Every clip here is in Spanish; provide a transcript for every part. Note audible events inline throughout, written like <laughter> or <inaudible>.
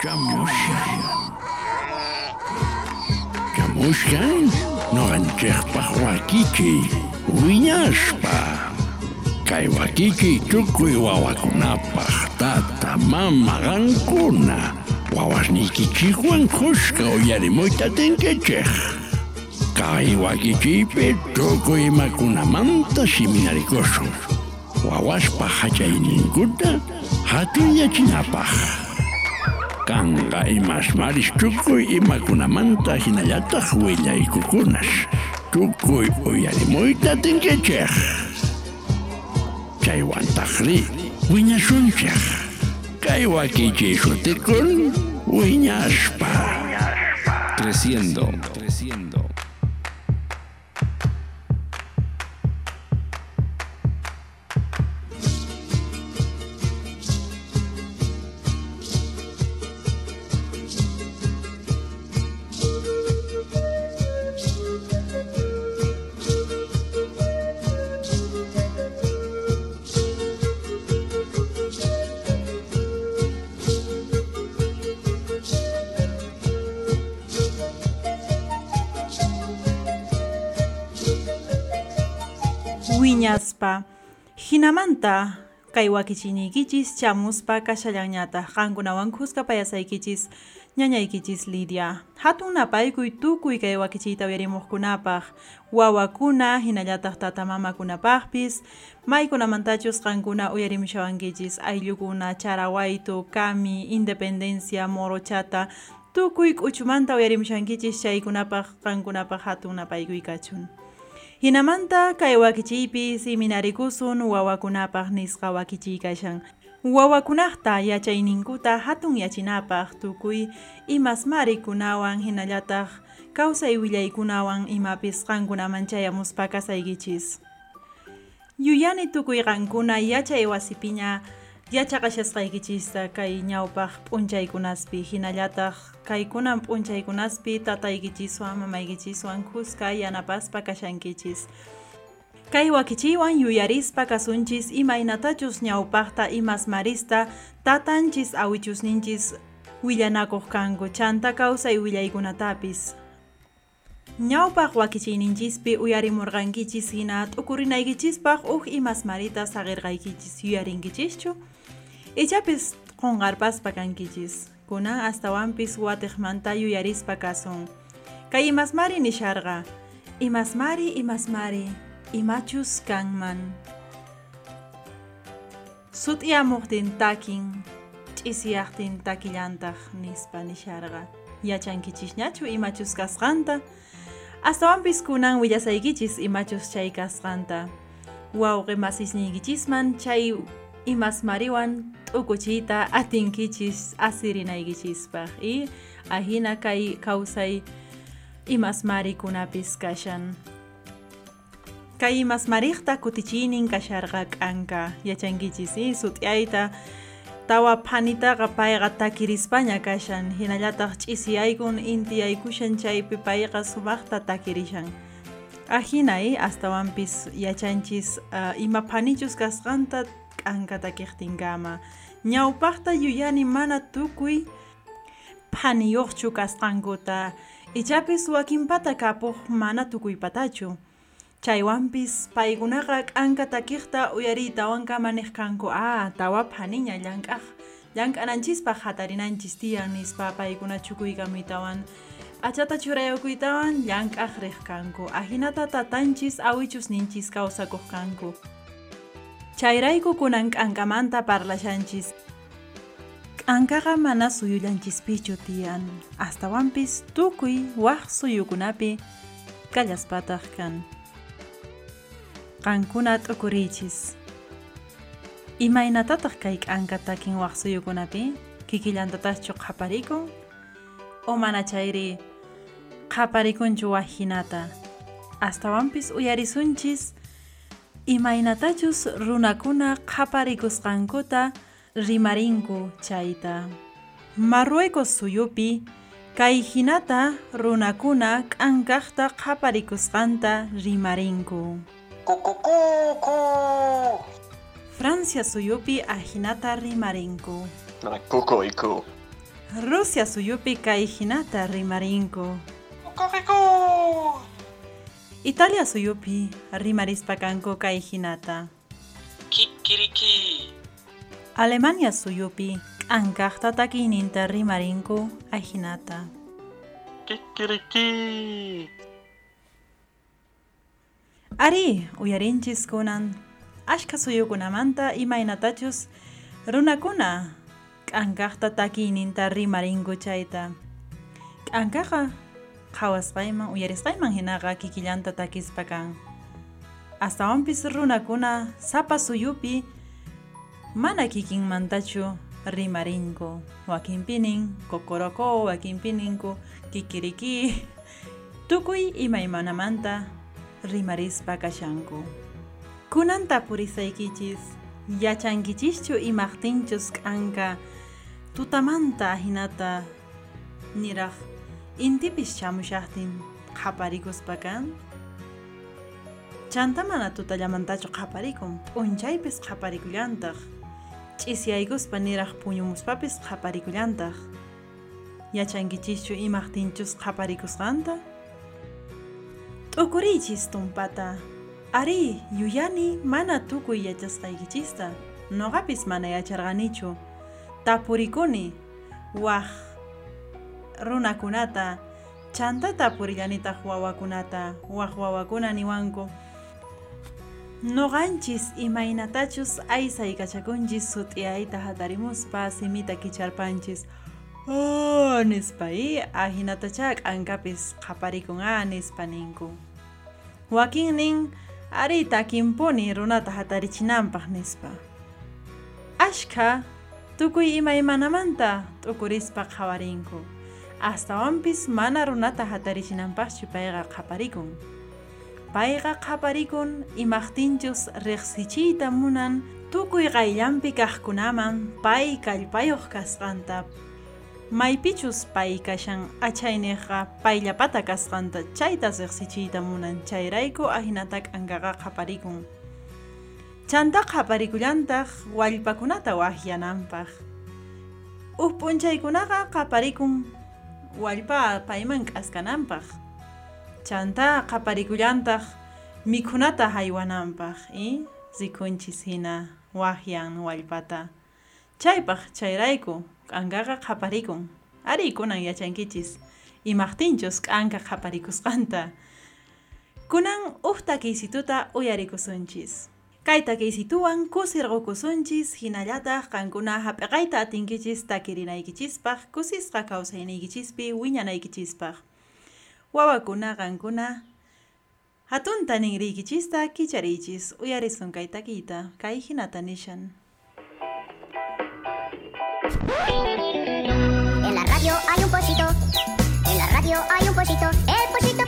Kamoshai Kamoshai Noran kear parwa kiki Huinage pas Kaiwa kiki dokoi wa kuna pa tata mama gan kuna Wa was nikichi ku en kusuto yare mo Kaiwa kiki pet dokoi ma kuna manta shiminari kosho Wawaspa hachayninkuta hatunyachinapaq. Kanga imasmaris tukuy imakunamanta hinallataq willaykukunash. Tukuy uyarimuyta tinkichik. Chaywantaqri wiñashunchik. Kay wakichiy shutikun wiñashpa. Creciendo. Wiñaspa hinamanta. Kay wakichiyniykichispa chamuspa kashallañataq qankunawan kuska payasaykichis ñañaykichis Lidia. Hatun napaykuy tukuy kay wakichiyta uyarimuqkunapaq wawakuna hinallataq tatamamakunapaqpis maykunamantachus qankuna uyarimushawankichis. Ayllukuna charawaytu kami independencia morochata. Tukuy k'uchumanta uyarimushankichis chaykunapaq qankunapaq hatun napaykuy kachun hinamanta kay wakichiypi siminarikusun wawakunapaq nisqa wakichiy kashan wawakunaqta yachayninkuta hatun yachinapaq tukuy imasmarikunawan hinallataq kawsay willaykunawan imapis qankunaman chayamuspa kasaykichis. Yuyani tukuy qankuna yachay wasipiña yachaqashasqaykichista kay ñawpaq p'unchaykunaspi hinallataq kaykunan p'unchaykunaspi tataykichiswan mamaykichiswan kuska yanapaspa kashankichis kay wakichiywan yuyarispa kasunchis imaynatachus ñawpaqta imasmarista tatanchis awichusninchis willanakuq kanku chanta kawsay willaykunatapis ñawpaq wakichiyninchispi uyarimurqankichis hina t'ukurinaykichispaq uj imasmarita saqirqaykichis yuyarinkichischu ichapis qunqarpaspa kankichis kunan astawanpis watiqmanta yuyarispa kasun kay imasmari nisharqa imasmari imasmari imachus kanman sut'yamuqtin takin ch'isiyaqtin takillantaq nispa nisharqa yachankichisñachu imachus kasqanta astawanpis kunan willasaykichis imachus chay kasqanta wawqi masisniykichisman chay imasmariwan t'ukuchiyta atinkichis asirinaykichispaq y ahina kay kawsay imasmarikunapis kashan. Kay imasmariqta kutichiynin kasharqa k'anka. Yachankichis y sut'yayta tawa phanitaqa payqa takirispaña kashan. Hinallataq ch'isiyaykun intiyaykushan chaypi payqa sumaqta takirishan. Ahinay astawanpis yachanchis uh, ima phanichus kasqanta k'anka takiqtinkama ñawpaqta yuyani mana tukuy phaniyuqchu kasqankuta ichapis wakinpata kapuq mana tukuypatachu. Chaywanpis paykunaqa k'anka takiqta uyariytawanka manej kanku a tawa phaniña llank'aq llank'ananchispaq hatarinanchis tiyan nispa paykuna chukuykamuytawan. P'achata churayakuytawan llank'aq riq kanku ahinata tatanchis awichusninchis kawsakuq kanku chayrayku kunan k'ankamanta parlashanchis k'ankaqa mana suyullanchispichu tiyan. Astawanpis tukuy waq suyukunapi kallaspataq kan. Qankuna t'ukuriychis imaynatataq kay k'anka takin waq suyukunapi kikillantatachchu qhaparikun o mana chayri hinata. Astawanpis uyarisunchis imaynatachus runakuna qhaparikusqankuta rimarinku chayta marruecos suyupi kay hinata runakuna k'ankaqta qhaparikusqanta rimarinku Cucucucu. Francia suyupi ajinata rimarinku. Kukuiku. Rusia suyupi kaijinata rimarinku. Kukuiku. Italia su yupi, arrimaris pacanco cae ginata. Kikiriki. Alemania su yupi, ancarta taquin interrimarinco a ginata. Kikiriki. Ari, uyarinchis kunan, ashka su yukunamanta y mainatachus, runakuna, ancarta taquin interrimarinco chaita. Ancarta. Qhawasqayman uyarisqayman hinaqa kikillanta takispa kan. Astawanpis runakuna sapa suyupi mana kikinmantachu rimarinku wakinpinin kokoroko wakinpininku kikiriki <laughs> tukuy imaymanamanta rimarispa kashanku. Kunanta purisaykichis yachankichischu imaqtinchus k'anka tutamanta hinata niraq intipis chamushaqtin qhaparikuspa kan chanta mana tutallamantachu qhaparikun p'unchaypis qhaparikullantaq ch'isyaykuspa niraq puñumuspapis qhaparikullantaq yachankichischu imaqtinchus qhaparikusqanta t'ukuriychis tumpata ari yuyani mana tukuy yachasqaykichista noqapis mana yacharqanichu tapurikuni waq runakunata. Chantata purillanitaq wawakunata waq wawakuna niwanku noqanchis imaynatachus aysaykachakunchis sut'iyayta hatarimuspa simita kicharpanchis. Oh, nispa i ahinatacha k'ankapis qhaparikun nispa ninku. Wakin nin ari takinpuni runata hatarichinanpaq nispa. Ashka tukuy imaymanamanta t'ukurispa qhawarinku astawanpis mana runata hatarichinanpaqchu payqa qhaparikun payqa qhaparikun imaqtinchus riqsichiyta munan tukuy qayllanpi kaqkunaman pay kallpayuq kasqanta. Maypichus pay kashan achayniqqa payllapata kasqanta chayta riqsichiyta munan chayrayku ahinata k'ankaqa qhaparikun chanta qhaparikullantaq wallpakunata waqyananpaq uq p'unchaykunaqa qhaparikun wallpa payman k'askananpaq chanta qhaparikullantaq mikhunata haywananpaq y rikunchis hina waqyan wallpata. Chaypaq chayrayku k'ankaqa qhaparikun ari kunan yachankichis imaqtinchus k'anka qhaparikusqanta kunan uq takiysituta uyarikusunchis kay takiysituwan kusirqukusunchis hinallataq qankuna hap'iqayta atinkichis takirinaykichispaq kusisqa kawsayniykichispi wiñanaykichispak wawakuna qankuna hatunta ninriykichista kichariychis uyarisun kay takiyta kay hinata nishan. En la radio hay un pollito, en la radio hay un pollito, el pollito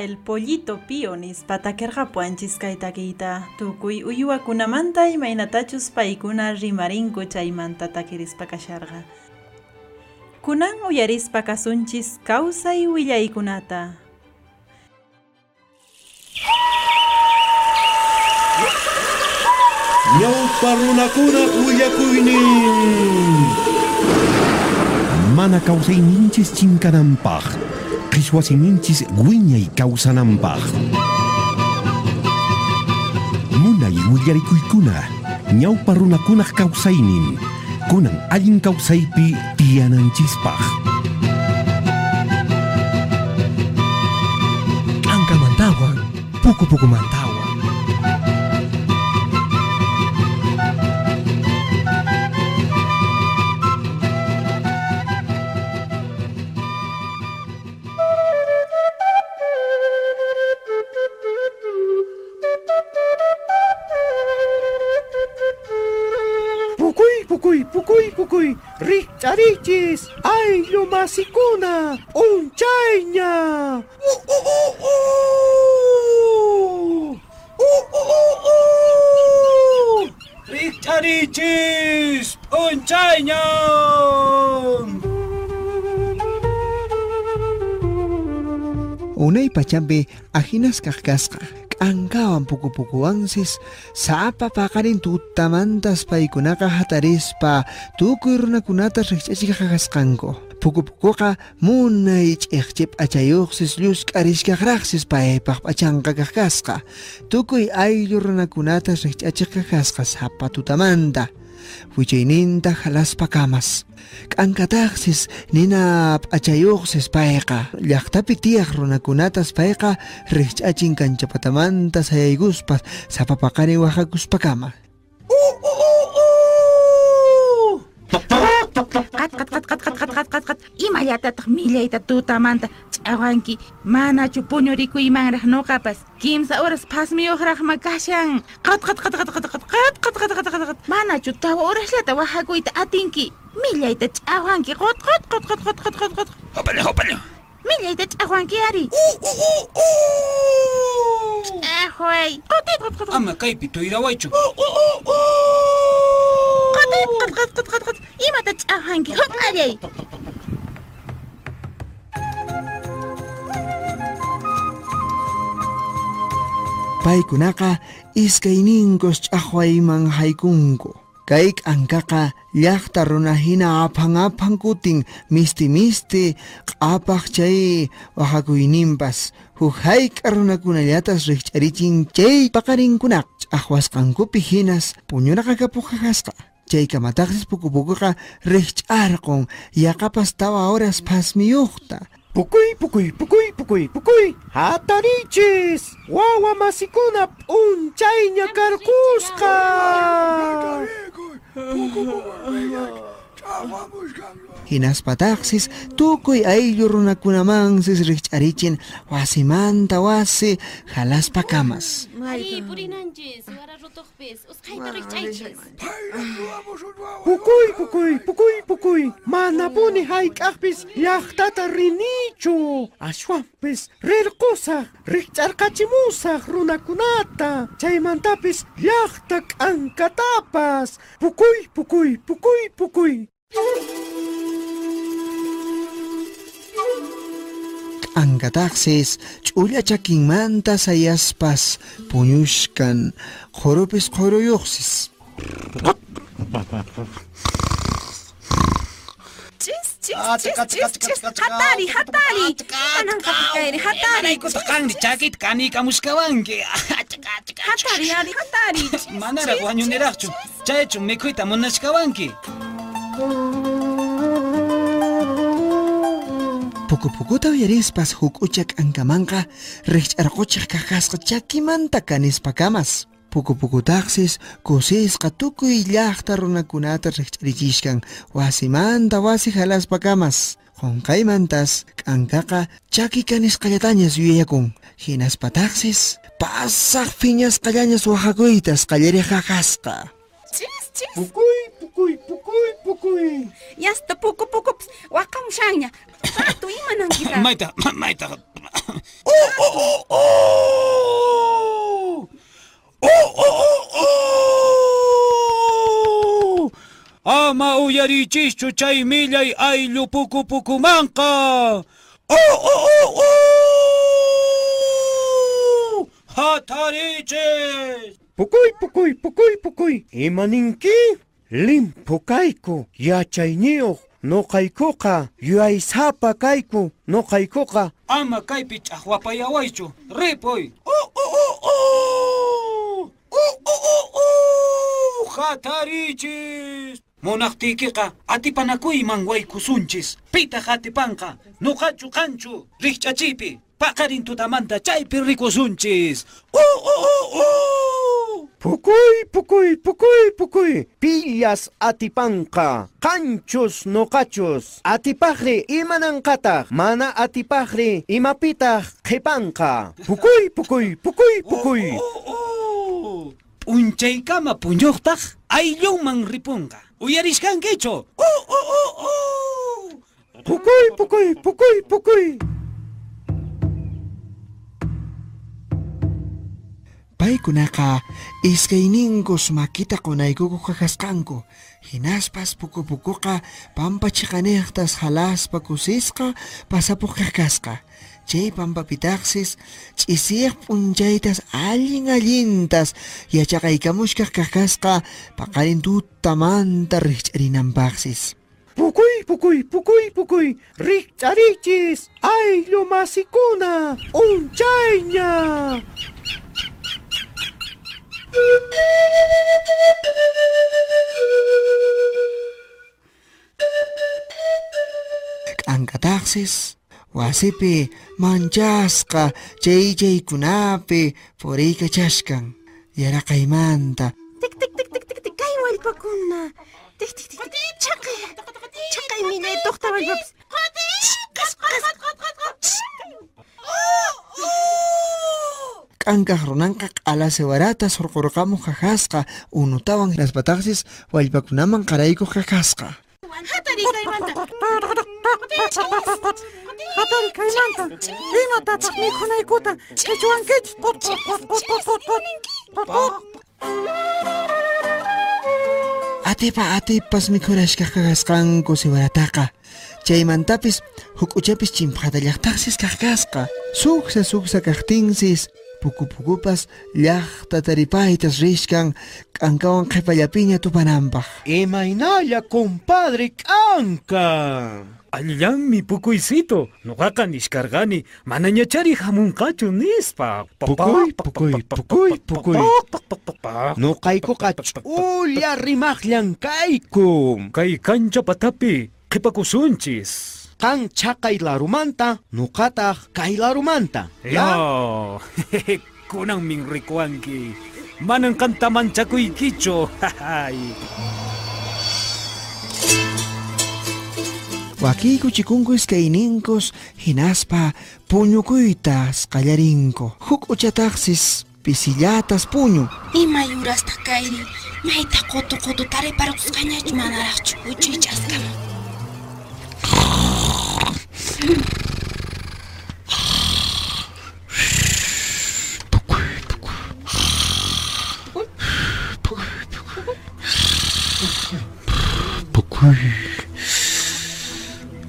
el pollito pío nispa takerqapuanchis kay takiyta tukuy uywakunamanta imaynatachus paykuna rimarinku chaymanta takirispa kasharqa. Kunan uyarispa kasunchis kawsay willaykunata. Ñawpa runakuna willakuynin Mana kawsayninchis chinkananpaq Quichuasiminchis guiña y causanampaj. Muna y willaricuicuna, ñaupa runakunaj causainin, kunan allin causaipi tiananchispaj. Ancamantawan, puku puku manta. Chis, ay lo masicuna, un chaña. Uh, uh, uh, Richarichis, un chaña. Unay pachambe ajinas kajkasqa. Pukupukuwansis sapa paqarin tutamantas paykunaqa hatarispa tukuy runakunata riqch'achika qaqasqanku pukupukuqa munay ch'iqchip p'achayuqsis llusk'arishkaqraqsis paypaq p'achanqa kajkasqa tukuy ayllu runakunata riqch'achik kajkasqa sapa tutamanta wichayninta pakamas K'ankataqsis nina p'achayuqsis payqa. Llaqtapi tiyaq runakunatas payqa riqch'achin kanchapatamanta sayaykuspas sapapaqari Oaxacuspakama ¡Uh, uh, uh, uh! Qat qat qat qat qat qat qat qat qat imallatataq millayta tutamanta ch'awanki manachu puñurikuymanraq nuqapas kimsa horas phasmiyuqraqma kashan qat qat qat qat qat qat qat qat qat qat qat qat manachu tawa horasllata wajakuyta atinki millayta ch'awanki qot qot qot qot qot qot qot qot Hopale, hopale. millayta ch'awanki ari ch'ajuay qotit qot qot qot Ama kaypi tuyrawaychu. قط قط قط قط قط إما تتأهنكي هط علي paykunaqa iskayninkos ch'aqwayman haykunku kay k'ankaqa llaqta runahina hinaapang-apang kuting misti misti q'apaq chay waqhakuyninpas huk hayk'a runakunallatas rikch'arichin chay paqarinkunaq ch'aqwasqankupi hinas puñunaqa kapuqajasqa chay kamataqsis pukupukuqa riqch'arqun yaqapas tawa horas phasmiyuqta Pukuy, pukuy, pukuy, pukuy, pukuy Hatarichis Wawa masikuna Unchayña karkusqa Hinaspataqsis tukuy ayllu runakunamansis riqch'arichin wasimanta wasi halaspa kamas Ay, purinanchis, wara rutuqpis, usqayta riqch'aychis. Pukuy, pukuy, pukuy, pukuy Manapuni hayk'aqpis llaqtata rinichu. Rirqusaq riqch'arqachimusaq runakunata. Chaymantapis llaqta k'ankatapas Pukuy, pukuy, pukuy, pukuy angataqsis ch'ulla chakimanta sayaspas puñushkan qurupis quruyuqsis hatari hatari anankapikayri hatari kutaqanri chakit kanikamushkawanki hatari ani hatari manaraq wañuniraqchu chaychu mikhuyta munashkawanki pukupukuta uyarispas huk uchak ankamanqa riqch'arquchiq kaqasqa chakimanta kanispa kamas pukupukutaqsis kusisqa tukuy llaqta runakunata riqch'arichishkan wasimanta wasi halaspa kamas qunqaymantas k'ankaqa chaki kanisqallatañas yuyayakun hinaspataqsis pasaq phiñasqallañas wajakuytas qallariq kaqasqa chis chis Pukuy, pukui, pukui, pukui. Yasta puku pukups, wakamshanya. Pato imanang kita. <coughs> Maita, maita. <coughs> Oh, oh, oh, oh! Oh, oh, oh, oh! Ama uyarichischu chay millay aylu puku pukumanqa. Oh, oh, oh, oh! Hatarichis! Pukuy, pukuy, pukuy, pukuy. Imaninki? Limpu kayku yachayniyuq noqaykuqa yuyaysapa kayku noqaykuqa Ama kaypi ch'aqwapayawaychu. Ripuy. Hatarichis. Munaqtiykiqa atipanakuyman waykusunchis. Pita hatipanqa. Nuqachu qanchu. Rikch'achipi. Paqarin tutamanta chaypi rikusunchis. pukuy pukuy pukuy pukuy pillas atipanqa qanchus noqachus atipaqri imananqataq mana atipaqri imapitaq qhipanqa pukuy pukuy pukuy pukuy Punchaykama puñuqtaq ayllunman ripunqa. Uyarishkankichu. pukuy pukuy pukuy pukuy Paykunaqa iskayninkus makita qunaykuku kakasqanku. Hinaspas pukupukuqa pampachiqaniqtas halaspa kusisqa pasapuq kakasqa. Chay pampapitaqsis ch'isiq p'unchaytas allin allintas yachaqaykamushkaq kakasqa paqarin tutamanta rikch'arinanpaqsis. pukuy pukuy pukuy pukuy rikch'arichis ayllu masikuna unchayña K'ankataqsis wasipi manchasqa chay chaykunapi puriykachashkan yaraqaymanta Tik tik tik tik tik tik kay wallpakuna. Tik tik tik tik chaqay. Chaqay millay tuqta wallpapis. Qas qas. K'ankaq runanqa q'ala siwarata surqurqamuq kakasqa unutawan raspataqsis wallpakunaman qaraykuq kakasqa Hatari kaymanta. imatataq mikhunaykuta qhichwankichis atipa atipas mikhurashkaq kakasqanku siwarataqa chaymantapis huk'uchapis chimpqatallaqtaqsis kakasqa suksa suksa kaqtinsis puku pukupas llaqta taripaytas rishkan k'ankawan qhipallapiña tupananpaq imaynalla compadre k'anka Allanmi pukuysito. Nuqaqa nishkarqani manañachari hamunqachu nispa. Pukuy, pukuy, pukuy, pukuy. noqaykuqa ch'ulla rimaqllan kayku Kay kancha patapi qhipakusunchis. Qan chaqay larumanta nuqataq kay larumanta Ya, <laughs> kunan min rikuanki. Manan kanta manchakuykichu. <laughs> Hay. wakiyku chikunku iskayninkus hinaspa puñukuytas qallarinku huk uchataqsis pisillatas puñu Ima yurasta kayri. Mayta qutu qutu tariparqusqañachu manaraqchu. Uchichaskama.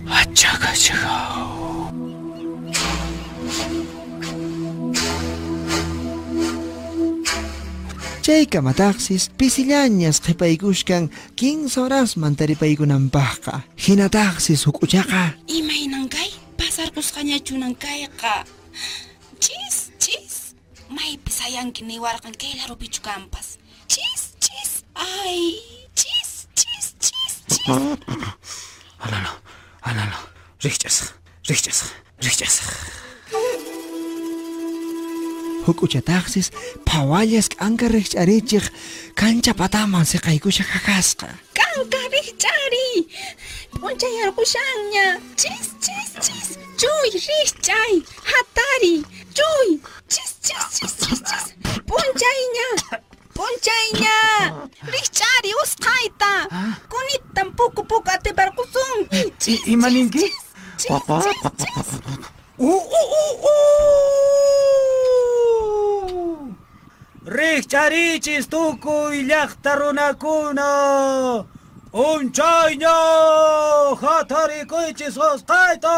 아차가 차가. Chayka mataxis pisillañas qhipaykushkan kinsa horasman taripaykunampaqqa hinataxis hukuchaqa imaynankay pasarqusqañachunankayqa chis chis. Maypi sayanki niwarqan kay larupichu kanpas chis chis. Ay chis chis chis chis. Alala alala rikchasaq rikchasaq rikchasaq hukucha taxis pawayas kanka riqch'arichiq kancha pataman siqaykusha kakaska kanka riqch'ariy p'unchayarqushanña chis chis chis chuy rechai hatari chuy chis chis chis chis chis p'unchayña kunit riqch'ariy usqayta ah. kunittan puku puku atiparqusunki imaninki? u u u u. Rikcharichis tukuy llaqta runakuna Unchayña hatarikuychis usqayta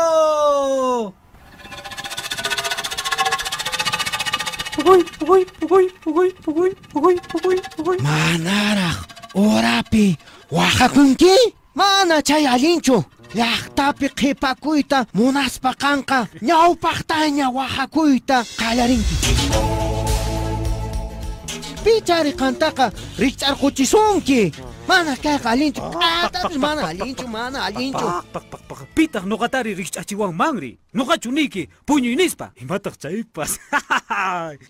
Puguy, puguy, puguy, puguy, puguy, puguy, puguy, puguy. Manaraq urapi waqakunki? Mana chay allinchu. Llaqtapi qhipakuyta munaspa kanqa ñawpaqtaña waqakuyta qallarinki. Pichari kantaqa rikch'arquchisunki. Mana kayqa allinchu. Atapis mana allinchu, mana allinchu. Pak, pak. Pitaq nuqatari rikch'achiwanmanri Nuqachu niki puñuy nispa Imataq chaypas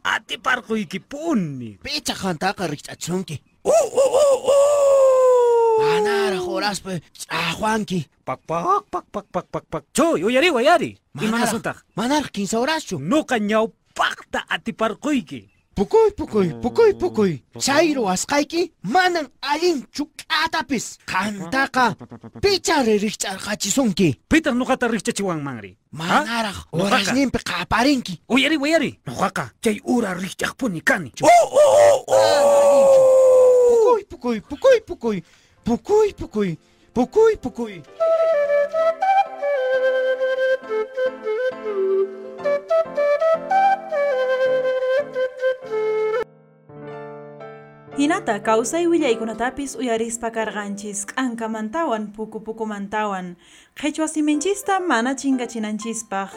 Atiparquyki <laughs> puni Picha kantaqa rikch'achisunki. Manaraq uraspa ch'aqwanki. Pak, pak, pak, pak, pak, pak, pak Choy, uyari, uyari Manaraq- Imanasuntaq Manaraq kinsa uraschu. Nuqa ñawpaqta atiparquyki Pukoy, pukoy, oh. pukoy, pukoy. Chairo askaiki, manang alin chuk'atapis kantaqa picha chiwang Pitan mangri. Manarah, Manaraq urasninpi qaparinki. Oyari, uyari. ka chay ura rikch'aqpuni kani. Oh, oh, pukoy, pukoy, pukoy, pukoy. Pukoy, pukoy. Pukoy, pukoy. Pukoy, pukoy. Hinata kausai wilyai kunatapis uyaris pakar ganchis angka mantawan puku puku mantawan. Kecua siminchista mana chinkachinanchispaq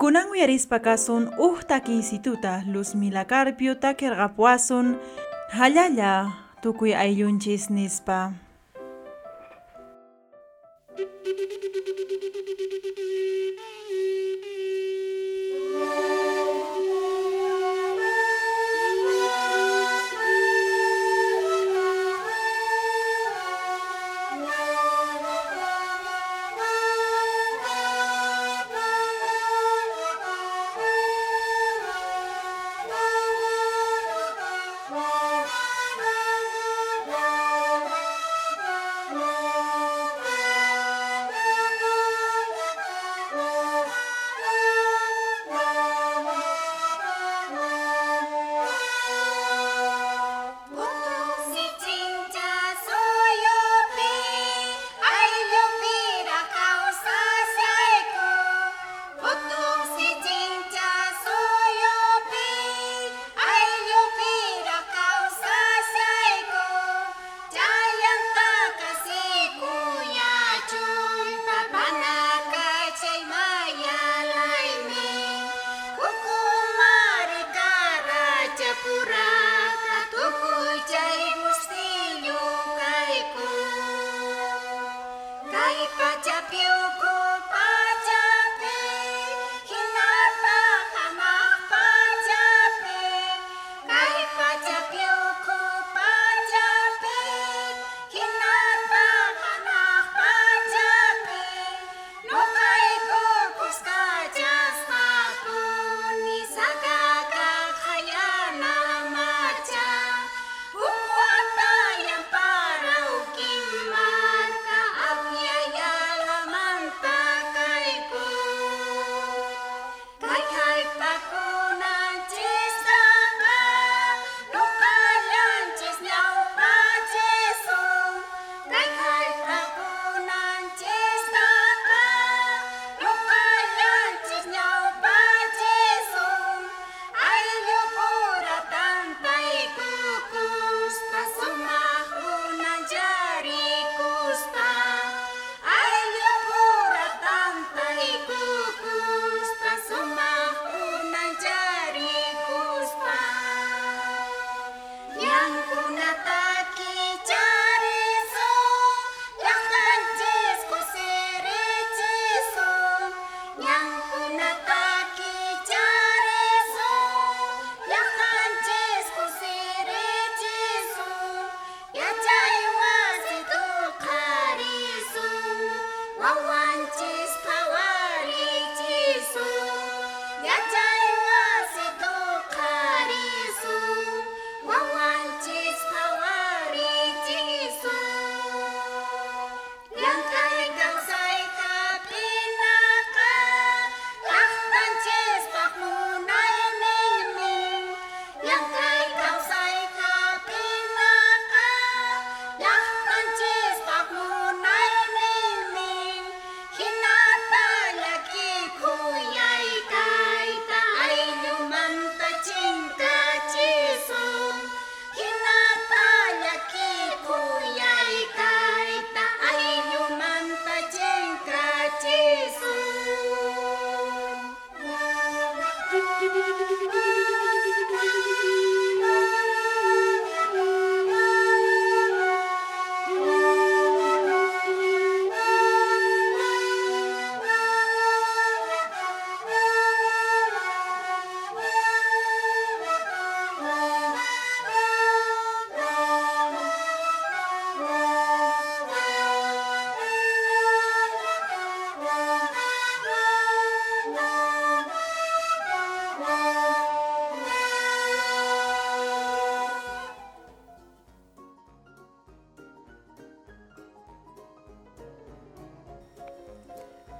uyaris pakasun uh tak instituta luz milakarpio takerqapuasun halala tukui ayunchis nispa.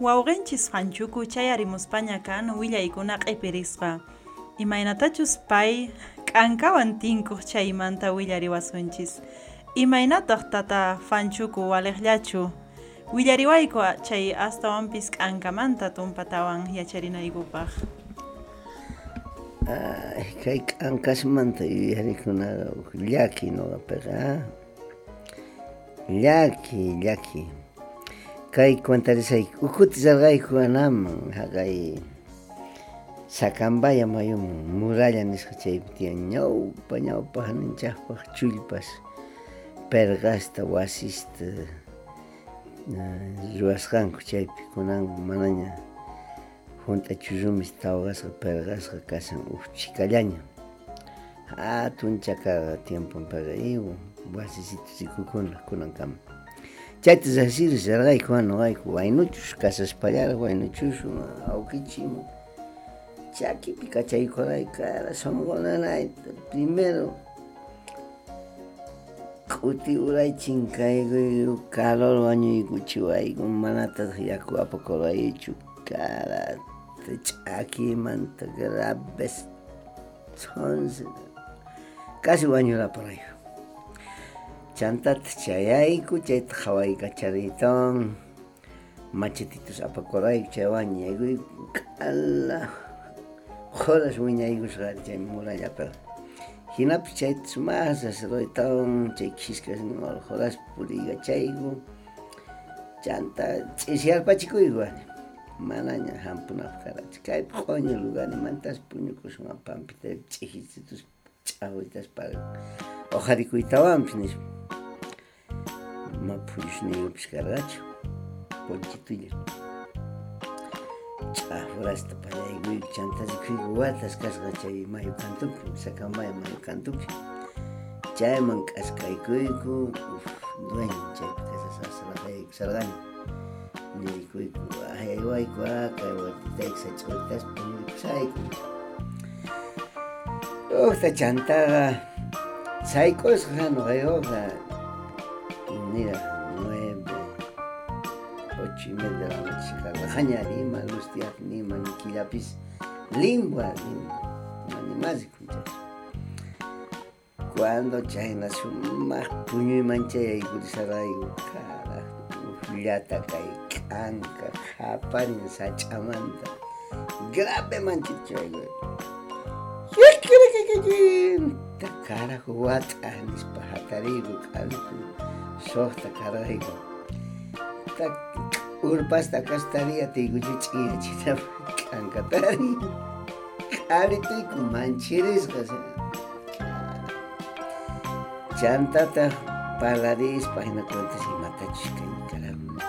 Wawqinchis qanchuku chay arimuspaña kan willaykuna q'ipirisqa. Imaynatachus pay k'ankawan tinkuq chaymanta willariwasunchis imaynataq tata fanchuku waliqllachu. Willariwayku chay astawanpis k'ankamanta tumpatawan yacharinaykupaq. Ay, kay k'ankasmanta yuyarikuna llaki ñuqapiqa llaki llaki kay cuentarisayku ukuti sarqayku anaman haqay Sacambaya mayuman muralla nisqa chaypi tiyan ñawpa ñawpa haninchaqpaq chullpas perqasta wasista ruwasqanku chaypi kunan manaña junta churrumis tawqasqa perqasqa kasan uchikallaña hatun chakarqa tiemponpiqa iwan wasisitu sikukuna kunankama chayta riqsiri sarqayku nuqayku waynuchush kasaspallara waynuchushu awkichima chakipi kachaykurayku ara sonqonanayta primero k'uti uraychin kayku calor wañuykuchiwayku manataq yaku apakuraychu karata ch'akimanta grabes sonce casi wañuraparayku chanta chayayku chayta qhawaykachariton machetitos apakurayku chaywan yaykuy k'ala. Horas wiñaykusqari chay murallapaq ya, hinapis chaytas mas sacerdotetawan chay kishkas horas puriykachayku chanta tz'isyarpachikuyku ani manaña ni mantas kaypi qoñu lugarmantas puñukushunman pampita ch'ijichitus ch'ajuytas para ojarikuytawanpis nishpa mapulishni yopishkarqachu ponchitulla ch'ajurashta pallaykuyku chantasi kuyku watas kasqa chay mayo ai, sacambayo mayo cantunpi chayman kashkaykuyku uf dueño chaypi kasasasraqayku sarqani nirikuyku ayaywayku aka oh sach'uytaspa nirikusayku uta chantaqa sayk'usqa noqaykuqa mira nueve ocho y de la noche lima luz tiak nima ni quillapis limba limba ni más cuando chayna sumaq puñuymanchay aykurisarayku kara llata kay k'anka haparin sach'amanta grave manchichayku ta carajo wata nispa hatariyku k'anku soqta karayku ta urpasta kastaria tiykuchu ch'iyachita k'ankatari k'arituyku manchirisqa chantata palarispa hina cuentas imatachus kay caramba.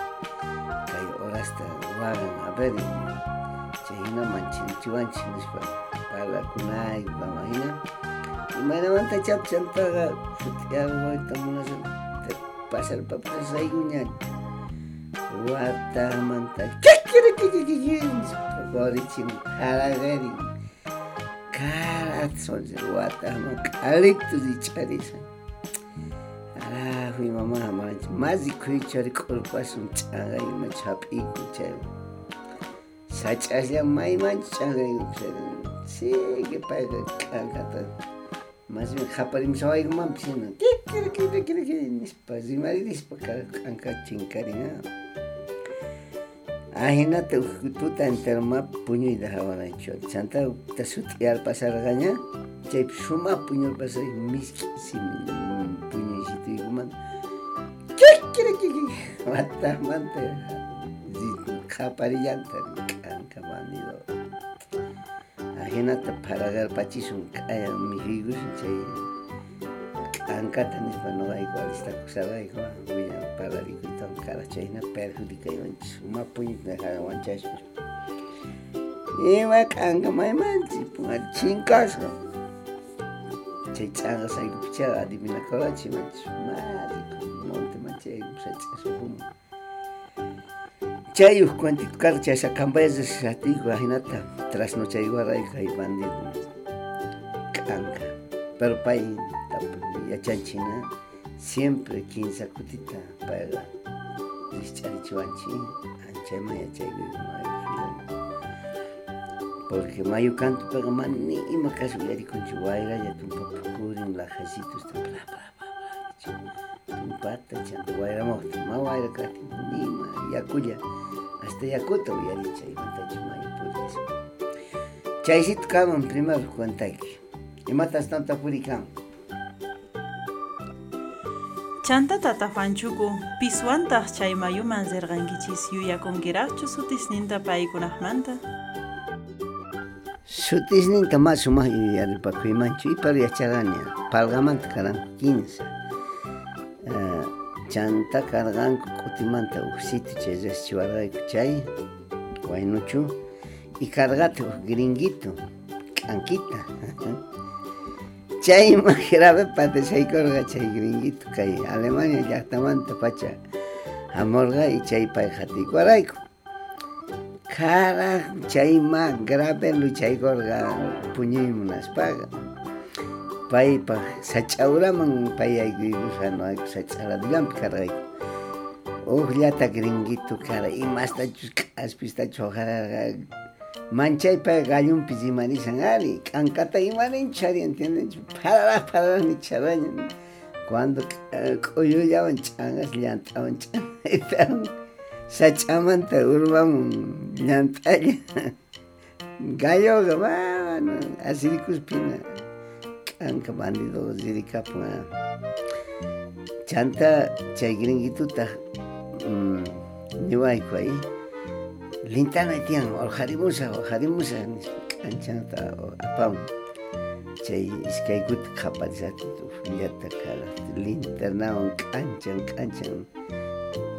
Kay horasta wagan a ver chay hina manchirichiwanchik nispa parlakunayku kama hina pasal-pasal saingnya wata manta koricin kalagarin karat sonzer wata man kalik tu di charisa arahui mama hamaj mazi kui chari kolpasun chagai ma chapi ku chai sachasya mai man chagai ku chai sige paiga kakata más bien japarimsa waykman pishina kikiri kiri kiri kiri nishpa rimaririspa kanka chinkarina ahinata tuta enteromapi puñuyta jawanaychu chanta tasutiyarpa sargaña chaypi shumaq puñurpas mishki puñuysituykumanta kikiri kiri watamanta japarillanta mandi bandido. Hinata para garpachishun mikuikushun chay ancata nishpa nuqayku alistakushalayku wiñan pararikuytawan kara chayna perjudicaywanchis uma puñita wanchashun ima k'anka maymanchik chinkashka chay pichada saykupichara adivinakurachi manchis madre monte manchay aykushachashun chayuk kuantitukar chashakambayallatiku ahinata trasno chay waray kay bandido kanka pero pay yachanchina siempre quinza kutita ya rishcharichiwanchi y yachaykuymay porque mayo canto pero ni ima caso ya di con chihuahua ya tu papá curin la jacito está bla bla bla bla tu pata chanto guaira mo ma guaira cati ni ma ya cuya hasta yakuta uyari chaymantachu mayu puriris chaysito kaman primero cuentayki imatas tanta purikan Chanta tatafanchuku piswantaq chay mayuman zirqankichis yuyakunkiraqchu sutisninta paykunaqmanta Sutisninta más sumaq yuyaripakuymanchu ipar yacharania palgamanta karanku 15 uh, chanta karqanku kutimanta uk sitio chay waynuchu y karqata uk gringuito k'ankita <laughs> chayman grave patashaykurqa chay gringuito kay Alemania llaqtamanta pacha hamurqa y chay pay qhatikurayku Carajo, chayma grave luchaykurqa puñuymunaspaqa paypa sach'awraman pay aykuykusqano ayku sach'aradullanpi karqayku uqllata gringuito kara imastachus k'aspistachu qararqa manchaypa gallunpis imarisan ari k'ankata imarinchu ari entiendenchu parara parara nicharaña cuando k'uyullawan ch'anqas llant'awan ch'anaytawan <laughs> sach'amanta urmamun llant'alla <laughs> galloqa उनका बांधी दो जीरी canta जानता चाहिगिरिंग itu tak um, niwai kuai lintana tiang ol harimusa ol harimusa canta, apam chay iskay gut tuh tu yata kala lintana on kanchang kanchan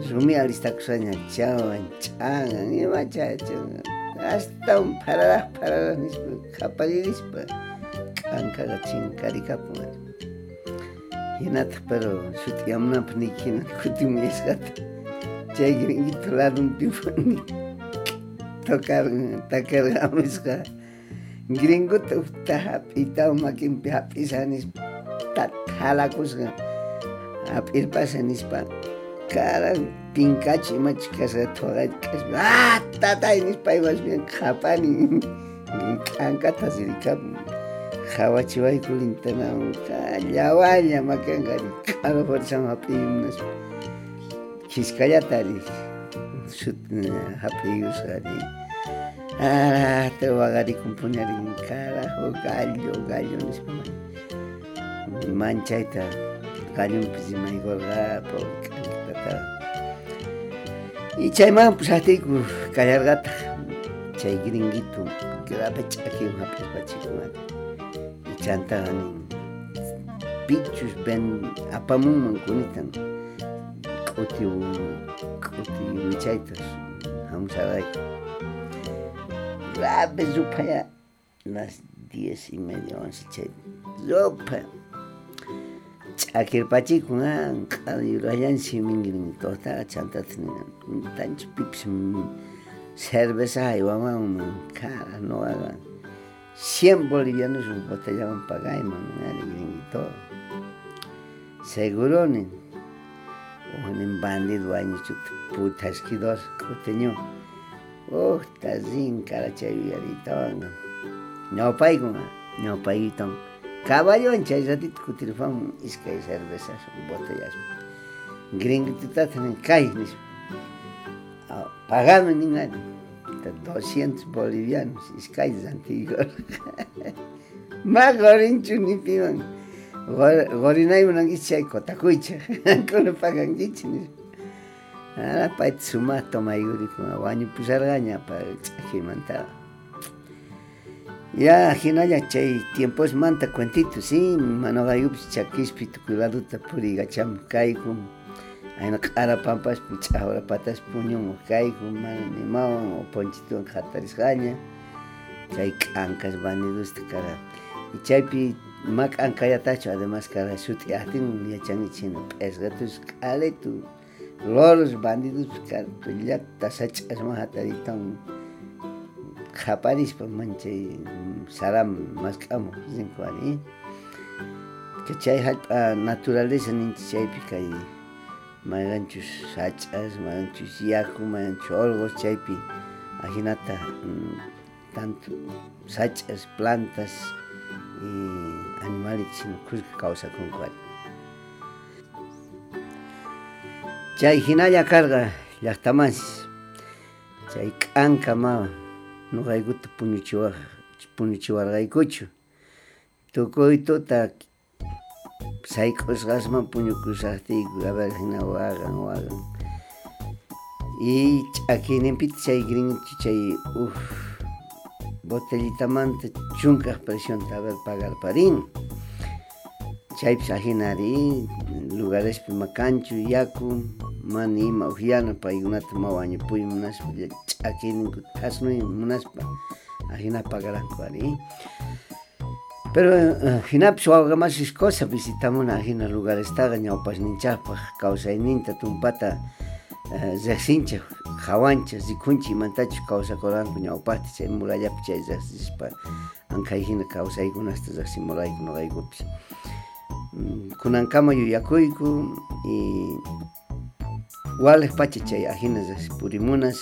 rumi alista kusanya chawan changan ima chachan hasta un parada parada nispa. Kapazirispa ankaga chinkarikapuwan hinata pero shuti yamunapani hina kutimi nishkata chay gringuito ladunpipuni tokargan takargamishka gringuta uta hap'iytawan makinpi hap'isa nishpa jalakushka hap'irpasha nishpa karan pinkachi imachi kasha thuqayta kashpa ¡ah! tatay nishpa imash kapani qhapani kankata jawachiwaykulintaman kallawalla makanqa k'ala fuerzan hap'iyuqnaspa kiskallata rik shutin hap'iyusqa rin arata waqarikunpuna rin carajo gallo gallo nispa manchayta gallonpis imaykolgapa k'ankitata y chayman pues atiyku callarkata chay gringuito quedaba kwa hap'irpachikunata y chantaqa pichus ven apamunman kunitan. K'uti k'uti wichaytas hamusarqayku grave zupaya las diez y media once chay zupa ch'akirpachikun a q'ayurallansi mingrinitotaqa chantatini tancho pipis cerveza haywamanman cara noqaqa cien bolivianos un botellaman pagayman ari gringuito seguroni unin bandido wañuchuta putasquidor coteño Uta zincara chay uyaritawanqa ñawpaykuqa ñawpaykitawan caballowan chay ratito kutirpamun iskay cervezas botellas. Gringuitutata nin kay nispa pagame nin ari 200 bolivianos iskay santigor ma gorinchu nipiwan gorinaymunankichik chay kotakuycha kuno pagankichik nispa Ara payta sumaq tomaygurikuna wañupusarqa ñapa ch'akimanta ya hinalla chay tiempos manta cuentito sí manoqayupis chakispi tukuy laduta purigacham kayku Aina q'ara patas ch'awra pataspun kai kayku mana nimawan o ponchituwan qhatarisqaña Kai k'ankas vanidosta kara y chaypi ma k'ankayatachu además kara suti atin ya changi chino. Es gatus kale tu. loros bandidos kara tullata ya sach'as majataritawan qhaparispa man mm, ¿eh? chay sarama masq'amun rinku Kachai hat hallp'a ninti chai pi kai. Mayqanchus sach'as mayqanchus yaku mayqanchus olgos chaypi ajinata mm, tanto sach'as plantas y animales chino kullka kawsakunku ali chay hinalla karqa llaqtamansis chay k'anka ma nuqaykuta puñuchiwaq puñuchiwarqaykuchu tukuy tuta sayk'usqasman puñukusaqtiyku a ver hina waqan waqan y ch'akinipita chay gringochi chay uf botellitamanta chunkaq presionta a ver pagarparin chaypis ajinari lugarespi makanchu yaku mana ima upiana paykunata ma wañupuy munaspa ch'akininkuta kasnuy munaspa ajina pagaranku ari pero hinapis wawqamasis cosa visitamuna ajina lugarestaqa ñawpashninchaqpaq kawsayninta tumpata uh, riqsinchaq hawanchaq rikunchik imantachu kawsakuranku ñawpaqti chay murallapi chay riqsispa ankay hina kawsaykunasta riqsimurayku nuqaykupis Mm, kunankama yuyakuyku y walik pacha chay ajina riqsipurimunas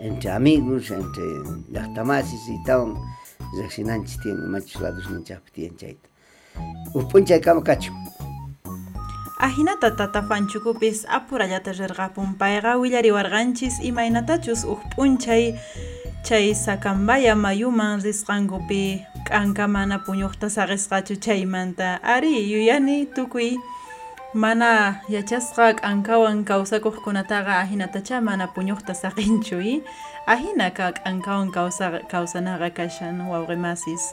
entre amigos, entre llaqtamasis y tawan riqsinanchis tiyan imachus ladosninchaqpi tiyan chayta up'unchay kama kachu Ahinata tatafanchukupis apurallata rirqapun payqa willariwarqanchis imaynatachus uq p'unchay chay sakambaya mayuman risqankupi k'anka mana puñuqta saqisqachu chaymanta ari yuyani tukuy mana yachasqa k'ankawan kawsakuqkunataqa ahinatacha mana puñuqta saqinchu y ahinaka k'ankawan kawsa kawsanaqa kashan wawqimasis.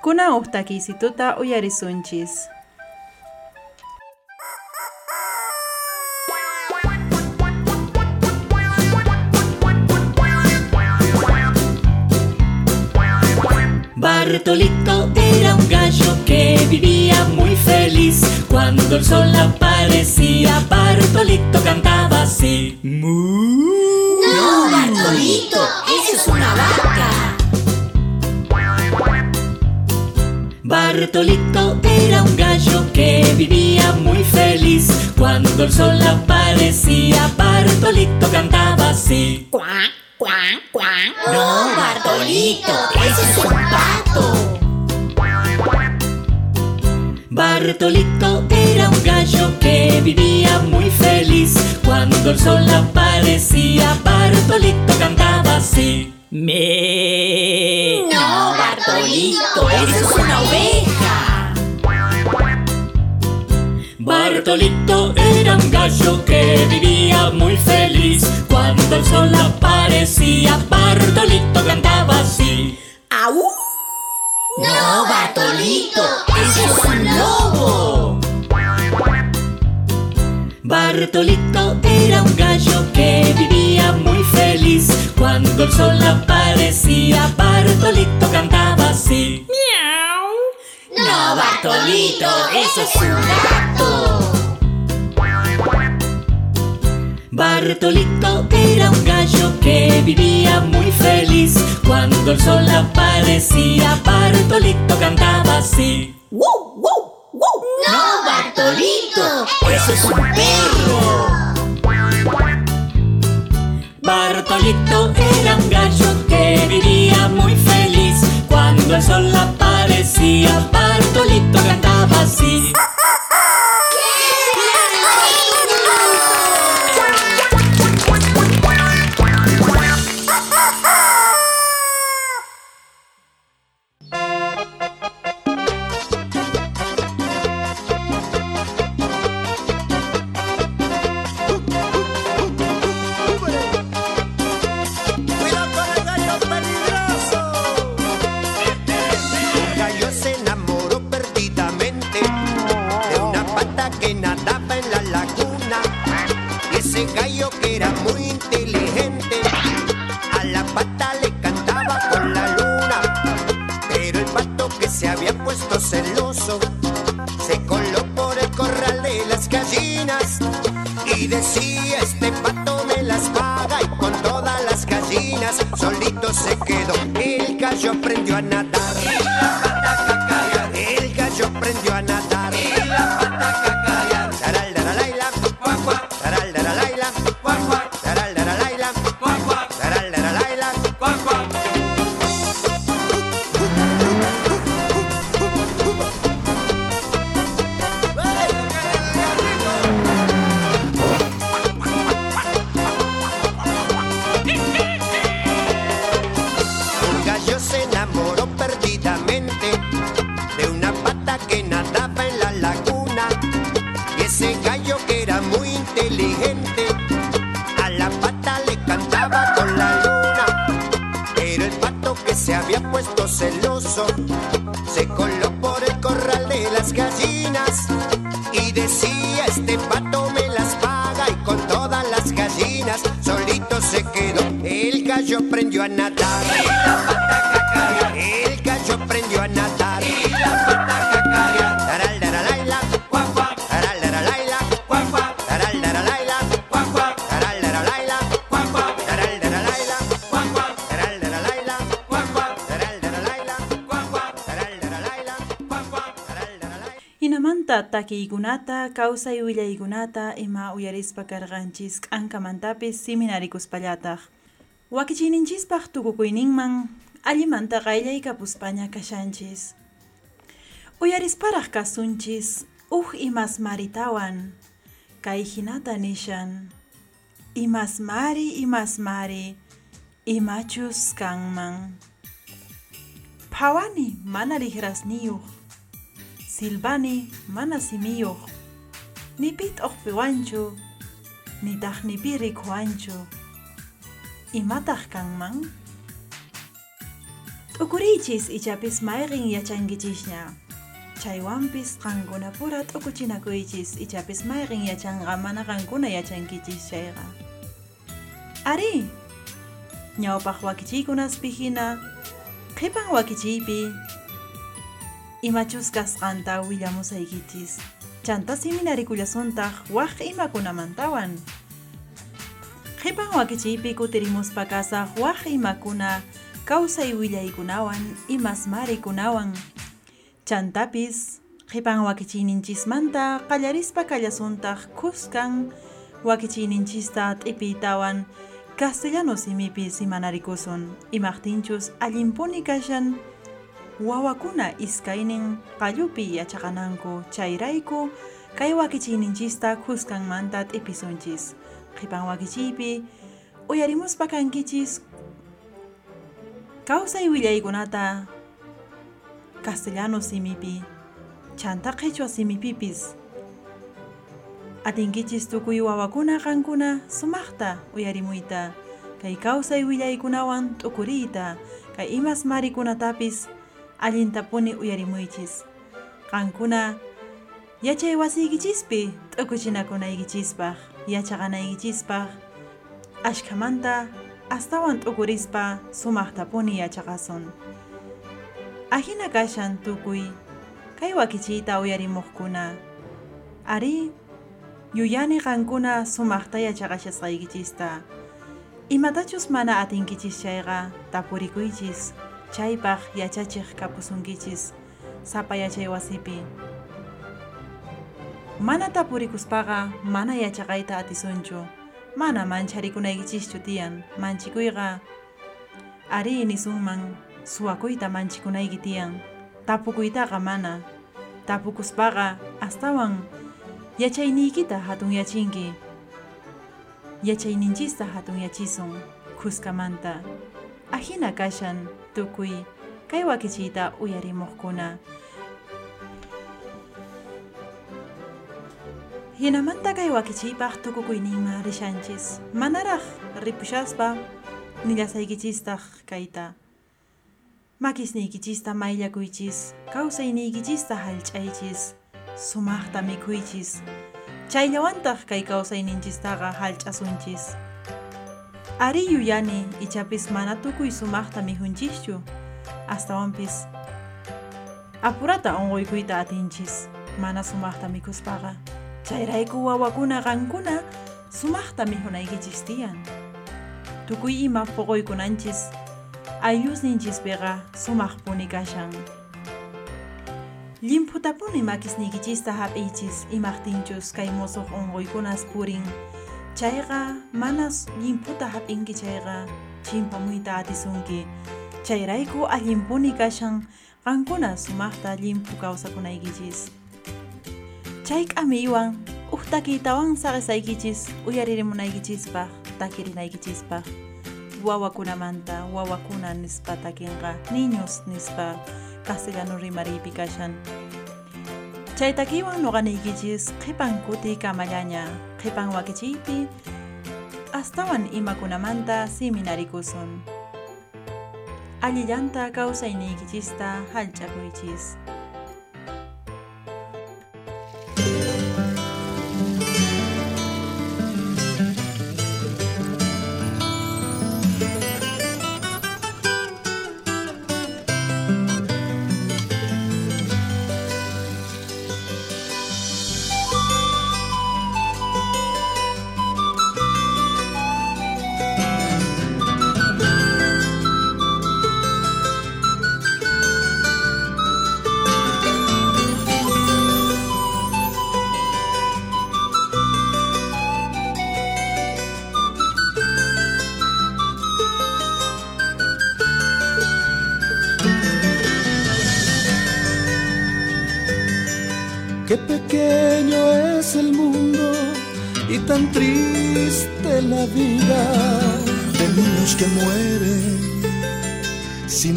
Kunan uq takiysituta uyarisunchis Bartolito era un gallo que vivía muy feliz. Cuando el sol aparecía, Bartolito cantaba así. Mu. No, Bartolito, eso es una vaca. Bartolito era un gallo que vivía muy feliz. Cuando el sol aparecía, Bartolito cantaba así. Cuac, cuac, cuac. No, Bartolito, eso es un pato. Bartolito era un gallo que vivía muy feliz. Cuando el sol aparecía, Bartolito cantaba así. Me. No, Bartolito, eso es una oveja. Bartolito era un gallo que vivía muy feliz. Cuando el sol aparecía, Bartolito cantaba así. ¡Au! No, Bartolito, eso es un lobo. Bartolito era un gallo que vivía muy feliz. Cuando el sol aparecía, Bartolito cantaba así. ¡Miau! No, Bartolito, eso es un gato. Bartolito era un gallo que vivía muy feliz. Cuando el sol aparecía, Bartolito cantaba así. ¡Wow, wow, wow! No, Bartolito, eso es un perro. Bartolito era un gallo que vivía muy feliz. Cuando el sol aparecía, Bartolito cantaba así. Hinamanta takiykunata, kawsay willaykunata ima uyarispa karqanchis k'ankamantapis siminarikuspallataj. Wakichiyninchispaq tukukuyninman allimanta qayllaykapuspaña kashanchis. Uyarisparaq kasunchis uj imasmaritawan kay hinata nishan. Imasmari imasmari imachus kanman. Phawani mana riqrasniyuq Silvani mana simiyuq nipit oqpiwanchu nitaq nipi rikuwanchu imataq kanman t'ukuriychis ichapis mayqin yachankichisña chaywanpis qankuna pura t'ukuchinakuychis ichapis mayqin yachanqa mana qankuna yachankichis chayqa ari! Ñawpaq wakichiykunaspi hina qhipan wakichiypi imachus kasqanta willamusaykichis chanta siminarikullasuntaq waq imakunamantawan qhipan wakichiypi kutirimuspa kasaq waq imakuna kawsay willaykunawan imasmarikunawan chantapis qhipan wakichiyninchismanta qallarispa kallasuntaq kuskan wakichiyninchista t'ipiytawan castellano simipi simanarikusun imaqtinchus allimpuni kashan wawakuna iskaynin qallupi yachaqananku chayrayku kay wakichiyninchista kuskanmanta t'ipisunchis qhipan wakichiypi uyarimuspa kankichis kawsay willaykunata castellano simipi chanta qhichwa simipipis. Atinkichis tukuy wawakuna qankuna sumaqta uyarimuyta kay kawsay willaykunawan t'ukuriyta kay imas marikunatapis allintapuni uyarimuychis qankuna yachay wasiykichispi t'ukuchinakunaykichispaq yachaqanaykichispaq ashkhamanta astawan t'ukurispa sumaqtapuni yachaqasun. Ahina kashan tukuy kay wakichiyta uyarimuqkuna. Ari yuyani qankuna sumaqta yachaqashasqaykichista imatachus mana atinkichis chayqa tapurikuychis chaypaq yachachiq kapusunkichis sapa yachay wasipi. Mana tapurikuspaqa mana yachaqayta atisunchu. Mana mancharikunaykichischu tiyan manchikuyqa. Ari nisunman suwakuyta manchikunayki tiyan. Tapukuytaqa mana. Tapukuspaqa astawan yachayniykita hatun yachinki. Yachayninchista hatun yachisun kuskamanta ahina kashan tukuy kay wakichiyta uyarimuqkuna hinamanta kay wakichiypaq tukukuyninman rishanchis manaraq ripushaspa nillasaykichistaj kayta makisniykichista mayllakuychis kawsayniykichista hallch'aychis sumaqta mikhuychis chayllawantaq kay kawsayninchistaqa hallch'asunchis ari yuyani ichapis mana tukuy sumaqta mihunchischu astawanpis apurata onqoykuyta atinchis. Mana sumaqta mikuspaqa chayrayku wawakuna qankuna sumaqta mihunaykichis tiyan tukuy ima poqoykunanchis ayllusninchispiqa sumaqpuni kashan. Llimputapuni makisniykichista hap'iychis imaqtinchus kay musuq unquykunas purin chayqa manas llimputa hap'inki chayqa. Chimpamuyta atisunki. Chayrayku allimpuni kashan. Qankuna sumaqta llimpu kawsakunaykichis chay k'amiywan uj takiytawan saqisaykichis uyaririmunaykichispaq takirinaykichispaq wawakunamanta wawakuna nispa takinqa niños nispa castellano rimariypi kashan chay takiwan noqanaykichis qhipan kuti kamallaña qhipan wakichiypi astawan imakunamanta siminarikusun allillanta kawsayniykichista hallch'akuychis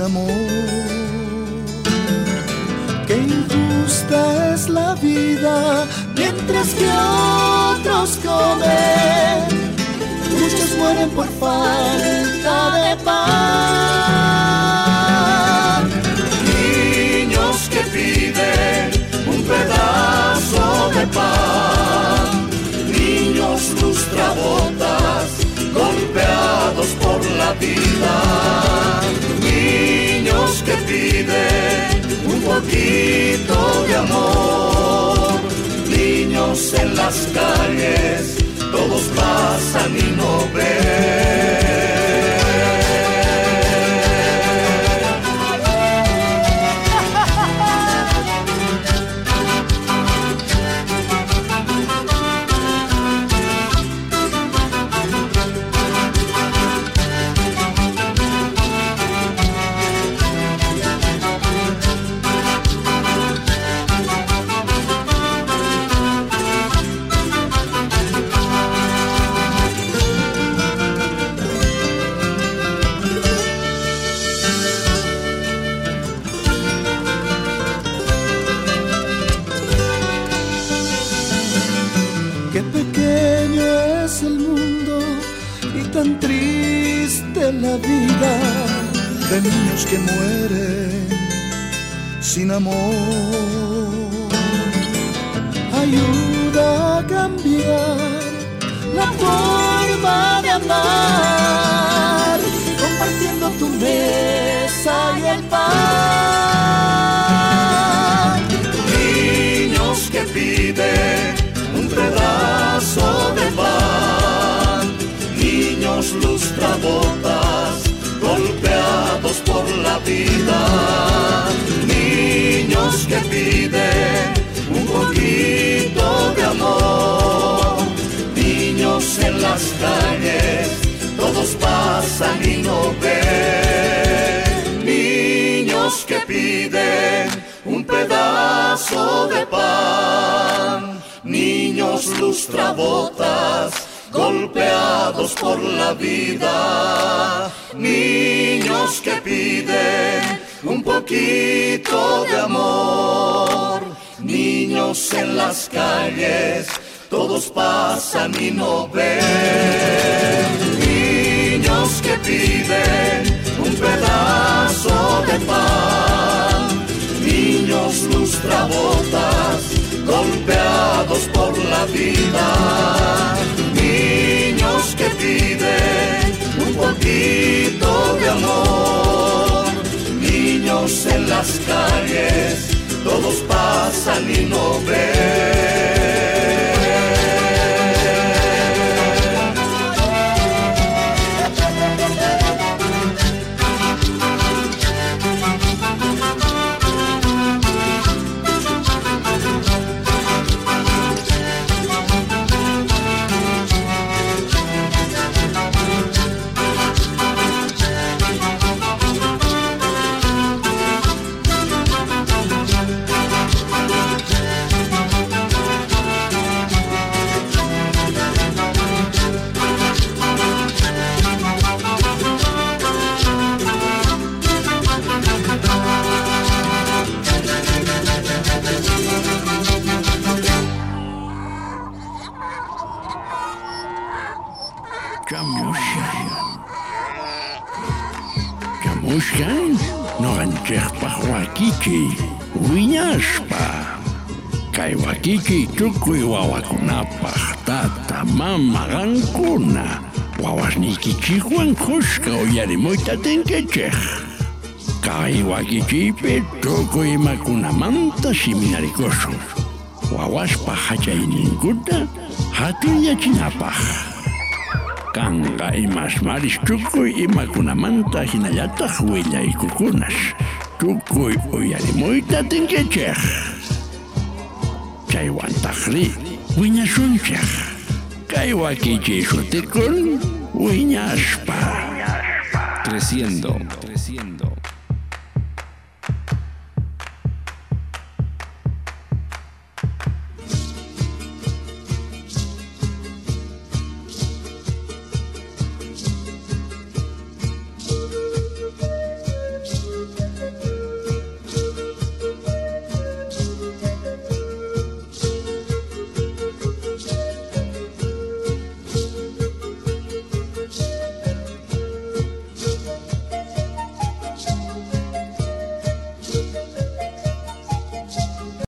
namoro poquito de amor. Niños en las calles, todos pasan y no ven. De niños que mueren sin amor. Ayuda a cambiar la forma de amar, compartiendo tu mesa y el las calles, todos pasan y no ven, niños que piden un pedazo de pan, niños lustrabotas golpeados por la vida, niños que piden un poquito de amor, niños en las calles, todos pasan y no ven, niños que piden un pedazo de pan, niños lustrabotas golpeados por la vida, niños que piden un poquito de amor, niños en las calles, todos pasan y no ven. Chukui wawakunapaq tata mama qankuna wawasniykichikwan kushka uyarimuyta atinkichik kay wakichiypi tukuy imakunamanta shiminarikushun wawaspa hachayninkuta hatinyachinapaq kanqa imasmaris tukuy imakunamanta hinallataq willaykukunash tukuy uyarimuyta atinkichik Chaywantaqri wiñashunchik. Kay wakichiy shutikun wiñashpa. Creciendo. Creciendo.